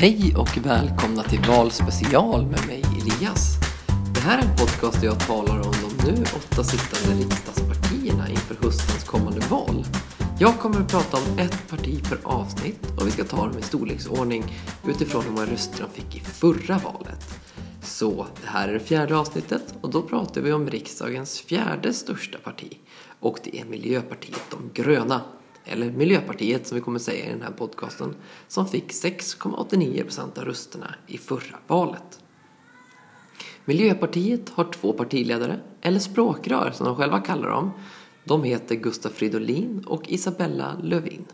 Hej och välkomna till Valspecial med mig Elias. Det här är en podcast där jag talar om de nu åtta sittande riksdagspartierna inför höstens kommande val. Jag kommer att prata om ett parti per avsnitt och vi ska ta dem i storleksordning utifrån hur många röster de fick i förra valet. Så det här är det fjärde avsnittet och då pratar vi om riksdagens fjärde största parti och det är Miljöpartiet de gröna eller Miljöpartiet som vi kommer säga i den här podcasten, som fick 6,89% av rösterna i förra valet. Miljöpartiet har två partiledare, eller språkrör som de själva kallar dem. De heter Gustaf Fridolin och Isabella Lövin.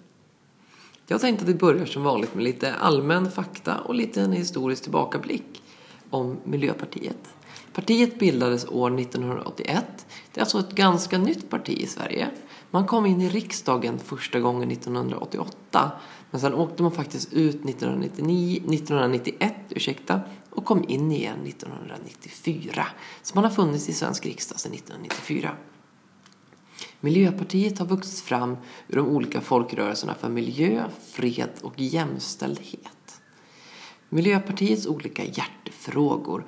Jag tänkte att vi börjar som vanligt med lite allmän fakta och lite en historisk tillbakablick om Miljöpartiet. Partiet bildades år 1981. Det är alltså ett ganska nytt parti i Sverige. Man kom in i riksdagen första gången 1988. Men sen åkte man faktiskt ut 1999, 1991 ursäkta, och kom in igen 1994. Så man har funnits i svensk riksdag sedan 1994. Miljöpartiet har vuxit fram ur de olika folkrörelserna för miljö, fred och jämställdhet. Miljöpartiets olika hjärtefrågor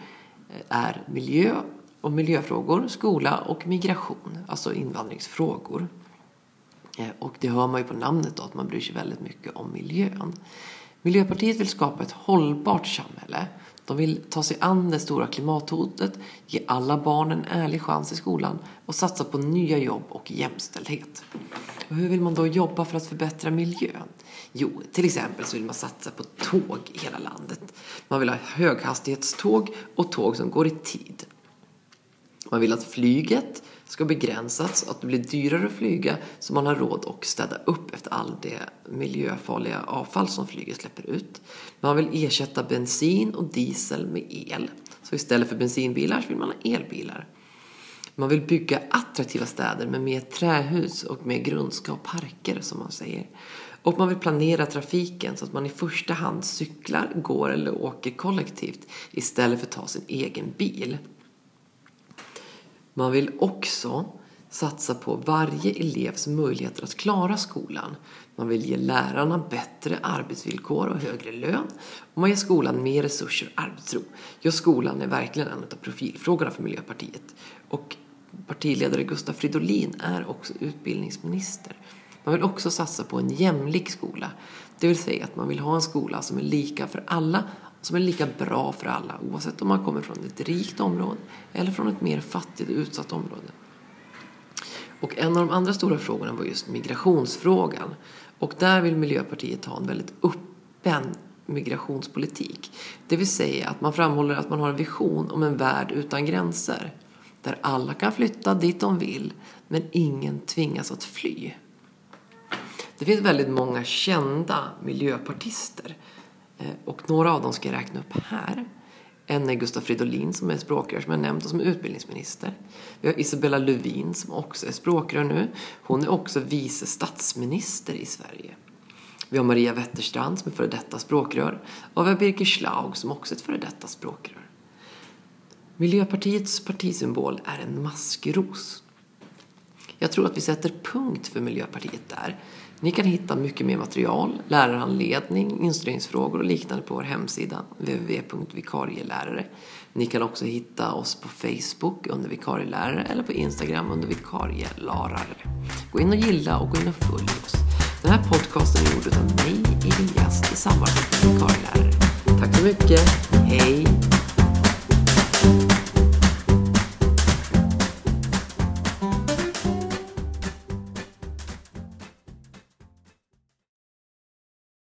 eh, är miljö och miljöfrågor, skola och migration, alltså invandringsfrågor. Eh, och det hör man ju på namnet då, att man bryr sig väldigt mycket om miljön. Miljöpartiet vill skapa ett hållbart samhälle. De vill ta sig an det stora klimathotet, ge alla barn en ärlig chans i skolan och satsa på nya jobb och jämställdhet. Och hur vill man då jobba för att förbättra miljön? Jo, till exempel så vill man satsa på tåg i hela landet. Man vill ha höghastighetståg och tåg som går i tid. Man vill att flyget ska begränsas, och att det blir dyrare att flyga så man har råd att städa upp efter all det miljöfarliga avfall som flyget släpper ut. Man vill ersätta bensin och diesel med el. Så istället för bensinbilar så vill man ha elbilar. Man vill bygga attraktiva städer med mer trähus och mer grönska och parker som man säger. Och man vill planera trafiken så att man i första hand cyklar, går eller åker kollektivt istället för att ta sin egen bil. Man vill också satsa på varje elevs möjligheter att klara skolan. Man vill ge lärarna bättre arbetsvillkor och högre lön. Och man ger skolan mer resurser och arbetsro. Ja, skolan är verkligen en av profilfrågorna för Miljöpartiet. Och partiledare Gustaf Fridolin är också utbildningsminister. Man vill också satsa på en jämlik skola. Det vill säga att man vill ha en skola som är lika för alla som är lika bra för alla oavsett om man kommer från ett rikt område eller från ett mer fattigt och utsatt område. Och en av de andra stora frågorna var just migrationsfrågan. Och där vill Miljöpartiet ha en väldigt öppen migrationspolitik. Det vill säga att man framhåller att man har en vision om en värld utan gränser. Där alla kan flytta dit de vill, men ingen tvingas att fly. Det finns väldigt många kända miljöpartister Eh, och några av dem ska jag räkna upp här. En är Gustaf Fridolin som är språkrör som jag nämnt och som är utbildningsminister. Vi har Isabella Lövin som också är språkrör nu. Hon är också vice statsminister i Sverige. Vi har Maria Wetterstrand som är före detta språkrör. Och vi har Birger Schlaug som också är ett före detta språkrör. Miljöpartiets partisymbol är en maskros. Jag tror att vi sätter punkt för Miljöpartiet där. Ni kan hitta mycket mer material, lärarhandledning, instruktionsfrågor och liknande på vår hemsida www.vikarielärare. Ni kan också hitta oss på Facebook under vikarielärare eller på Instagram under vikarielarare. Gå in och gilla och gå in och följ oss. Den här podcasten är gjord av mig,